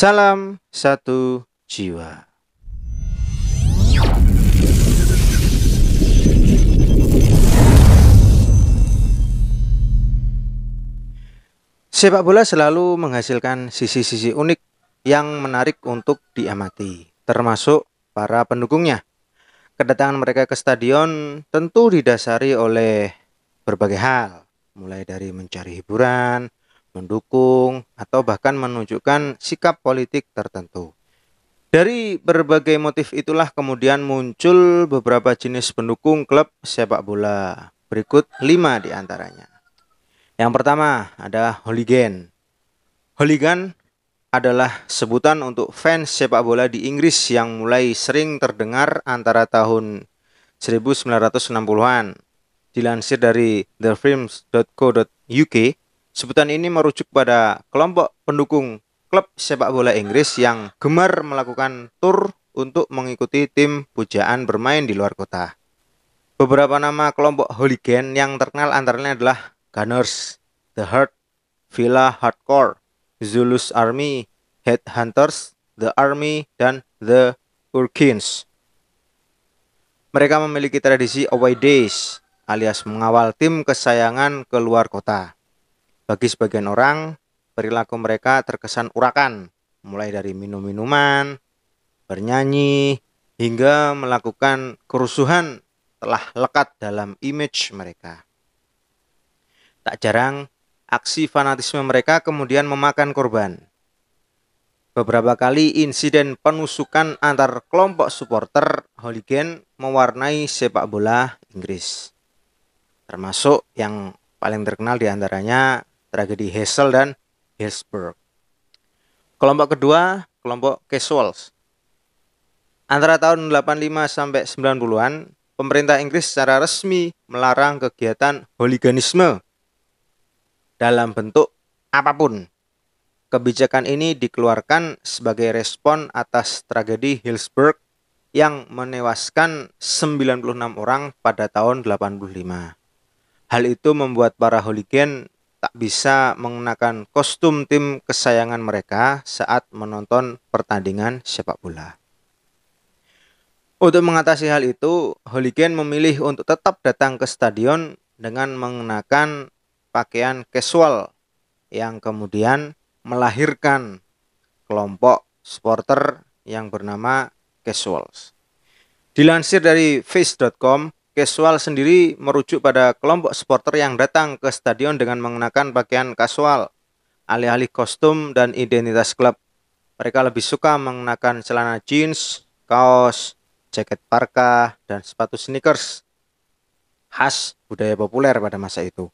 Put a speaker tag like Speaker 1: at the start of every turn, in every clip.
Speaker 1: Salam satu jiwa. Sepak bola selalu menghasilkan sisi-sisi unik yang menarik untuk diamati, termasuk para pendukungnya. Kedatangan mereka ke stadion tentu didasari oleh berbagai hal, mulai dari mencari hiburan, mendukung, atau bahkan menunjukkan sikap politik tertentu. Dari berbagai motif itulah kemudian muncul beberapa jenis pendukung klub sepak bola. Berikut lima di antaranya. Yang pertama ada hooligan. Hooligan adalah sebutan untuk fans sepak bola di Inggris yang mulai sering terdengar antara tahun 1960-an. Dilansir dari thefilms.co.uk, sebutan ini merujuk pada kelompok pendukung klub sepak bola Inggris yang gemar melakukan tur untuk mengikuti tim pujaan bermain di luar kota. Beberapa nama kelompok hooligan yang terkenal antaranya adalah Gunners, The Hurt, Villa Hardcore, Zulus Army, Headhunters, The Army, dan The Urkins. Mereka memiliki tradisi away days alias mengawal tim kesayangan ke luar kota. Bagi sebagian orang, perilaku mereka terkesan urakan, mulai dari minum-minuman, bernyanyi, hingga melakukan kerusuhan telah lekat dalam image mereka. Tak jarang, aksi fanatisme mereka kemudian memakan korban. Beberapa kali insiden penusukan antar kelompok supporter hooligan mewarnai sepak bola Inggris. Termasuk yang paling terkenal di antaranya tragedi Hazel dan Hillsborough. Kelompok kedua, kelompok casuals. Antara tahun 85 sampai 90-an, pemerintah Inggris secara resmi melarang kegiatan hooliganisme dalam bentuk apa pun. Kebijakan ini dikeluarkan sebagai respon atas tragedi Hillsborough yang menewaskan 96 orang pada tahun 85. Hal itu membuat para hooligan tak bisa mengenakan kostum tim kesayangan mereka saat menonton pertandingan sepak bola. Untuk mengatasi hal itu, hooligan memilih untuk tetap datang ke stadion dengan mengenakan pakaian casual yang kemudian melahirkan kelompok supporter yang bernama casuals. Dilansir dari face.com, casual sendiri merujuk pada kelompok supporter yang datang ke stadion dengan mengenakan pakaian kasual, alih-alih kostum dan identitas klub. Mereka lebih suka mengenakan celana jeans, kaos, jaket parka, dan sepatu sneakers khas budaya populer pada masa itu.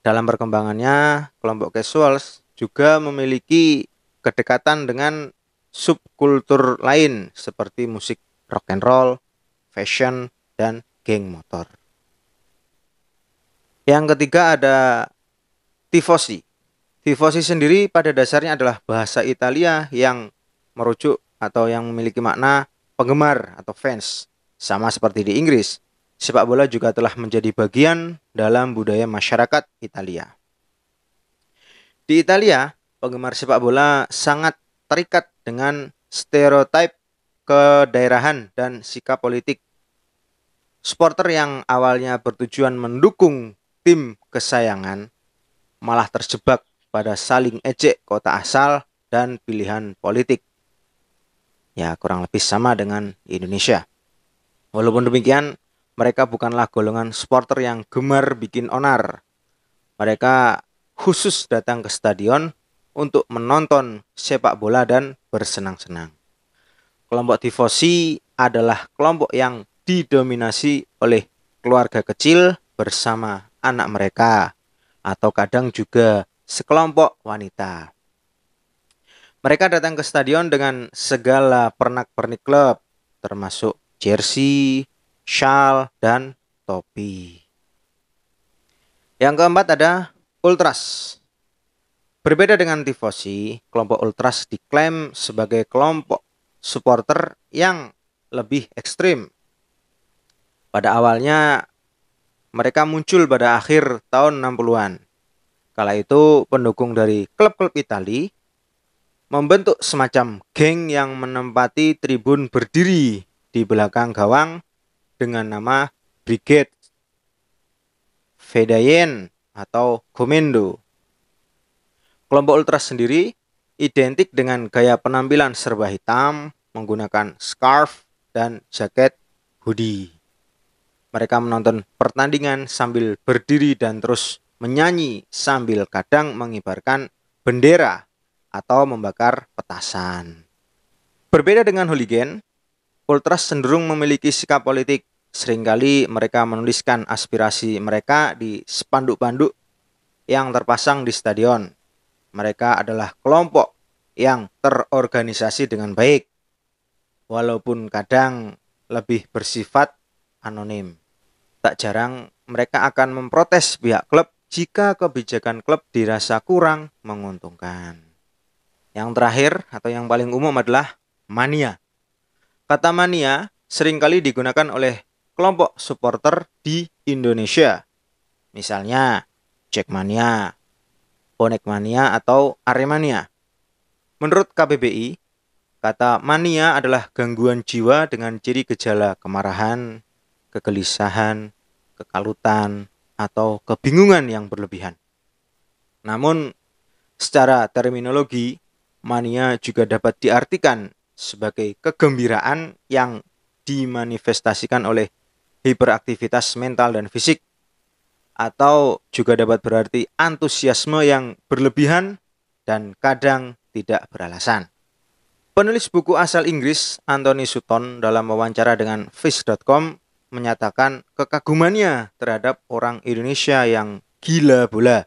Speaker 1: Dalam perkembangannya, kelompok casuals juga memiliki kedekatan dengan subkultur lain seperti musik rock and roll, fashion, dan geng motor. Yang ketiga ada tifosi. Tifosi sendiri pada dasarnya adalah bahasa Italia yang merujuk atau yang memiliki makna penggemar atau fans, sama seperti di Inggris sepak bola juga telah menjadi bagian dalam budaya masyarakat Italia. Di Italia, penggemar sepak bola sangat terikat dengan stereotip kedaerahan dan sikap politik. Supporter yang awalnya bertujuan mendukung tim kesayangan malah terjebak pada saling ejek kota asal dan pilihan politik. Ya, kurang lebih sama dengan Indonesia. Walaupun demikian, mereka bukanlah golongan supporter yang gemar bikin onar. Mereka khusus datang ke stadion untuk menonton sepak bola dan bersenang-senang. Kelompok tifosi adalah kelompok yang didominasi oleh keluarga kecil bersama anak mereka atau kadang juga sekelompok wanita. Mereka datang ke stadion dengan segala pernak-pernik klub, termasuk jersey, shawl, dan topi. Yang keempat ada ultras. Berbeda dengan tifosi, kelompok ultras diklaim sebagai kelompok supporter yang lebih ekstrim. Pada awalnya mereka muncul pada akhir tahun 60-an. Kala itu pendukung dari klub-klub Itali membentuk semacam geng yang menempati tribun berdiri di belakang gawang dengan nama Brigade Fedayen atau Komendo. Kelompok Ultras sendiri identik dengan gaya penampilan serba hitam, menggunakan scarf dan jaket hoodie. Mereka menonton pertandingan sambil berdiri dan terus menyanyi sambil kadang mengibarkan bendera atau membakar petasan. Berbeda dengan hooligan, Ultras cenderung memiliki sikap politik. Seringkali mereka menuliskan aspirasi mereka di spanduk-panduk yang terpasang di stadion. Mereka adalah kelompok yang terorganisasi dengan baik, walaupun kadang lebih bersifat anonim. Tak jarang mereka akan memprotes pihak klub jika kebijakan klub dirasa kurang menguntungkan. Yang terakhir atau yang paling umum adalah mania. Kata mania sering kali digunakan oleh kelompok supporter di Indonesia. Misalnya Jackmania, Bonek Mania atau Aremania. Menurut KBBI, kata mania adalah gangguan jiwa dengan ciri gejala kemarahan, kegelisahan, kekalutan, atau kebingungan yang berlebihan. Namun, secara terminologi, mania juga dapat diartikan sebagai kegembiraan yang dimanifestasikan oleh hiperaktivitas mental dan fisik atau juga dapat berarti antusiasme yang berlebihan dan kadang tidak beralasan. Penulis buku asal Inggris Anthony Sutton dalam wawancara dengan Fish.com menyatakan kekagumannya terhadap orang Indonesia yang gila bola.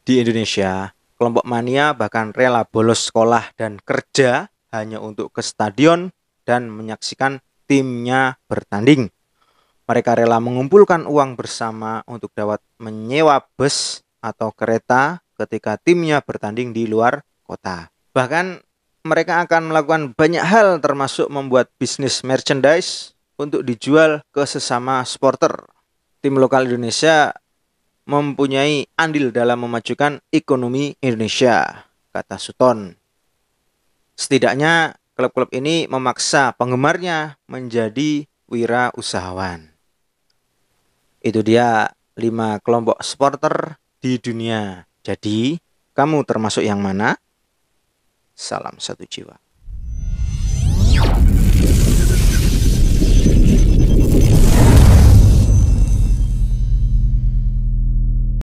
Speaker 1: Di Indonesia, kelompok mania bahkan rela bolos sekolah dan kerja hanya untuk ke stadion dan menyaksikan timnya bertanding. Mereka rela mengumpulkan uang bersama untuk dapat menyewa bus atau kereta ketika timnya bertanding di luar kota. Bahkan mereka akan melakukan banyak hal termasuk membuat bisnis merchandise untuk dijual ke sesama supporter. Tim lokal Indonesia mempunyai andil dalam memajukan ekonomi Indonesia, kata Suton. Setidaknya klub-klub ini memaksa penggemarnya menjadi wira usahawan. Itu dia lima kelompok supporter di dunia. Jadi, kamu termasuk yang mana? Salam satu jiwa.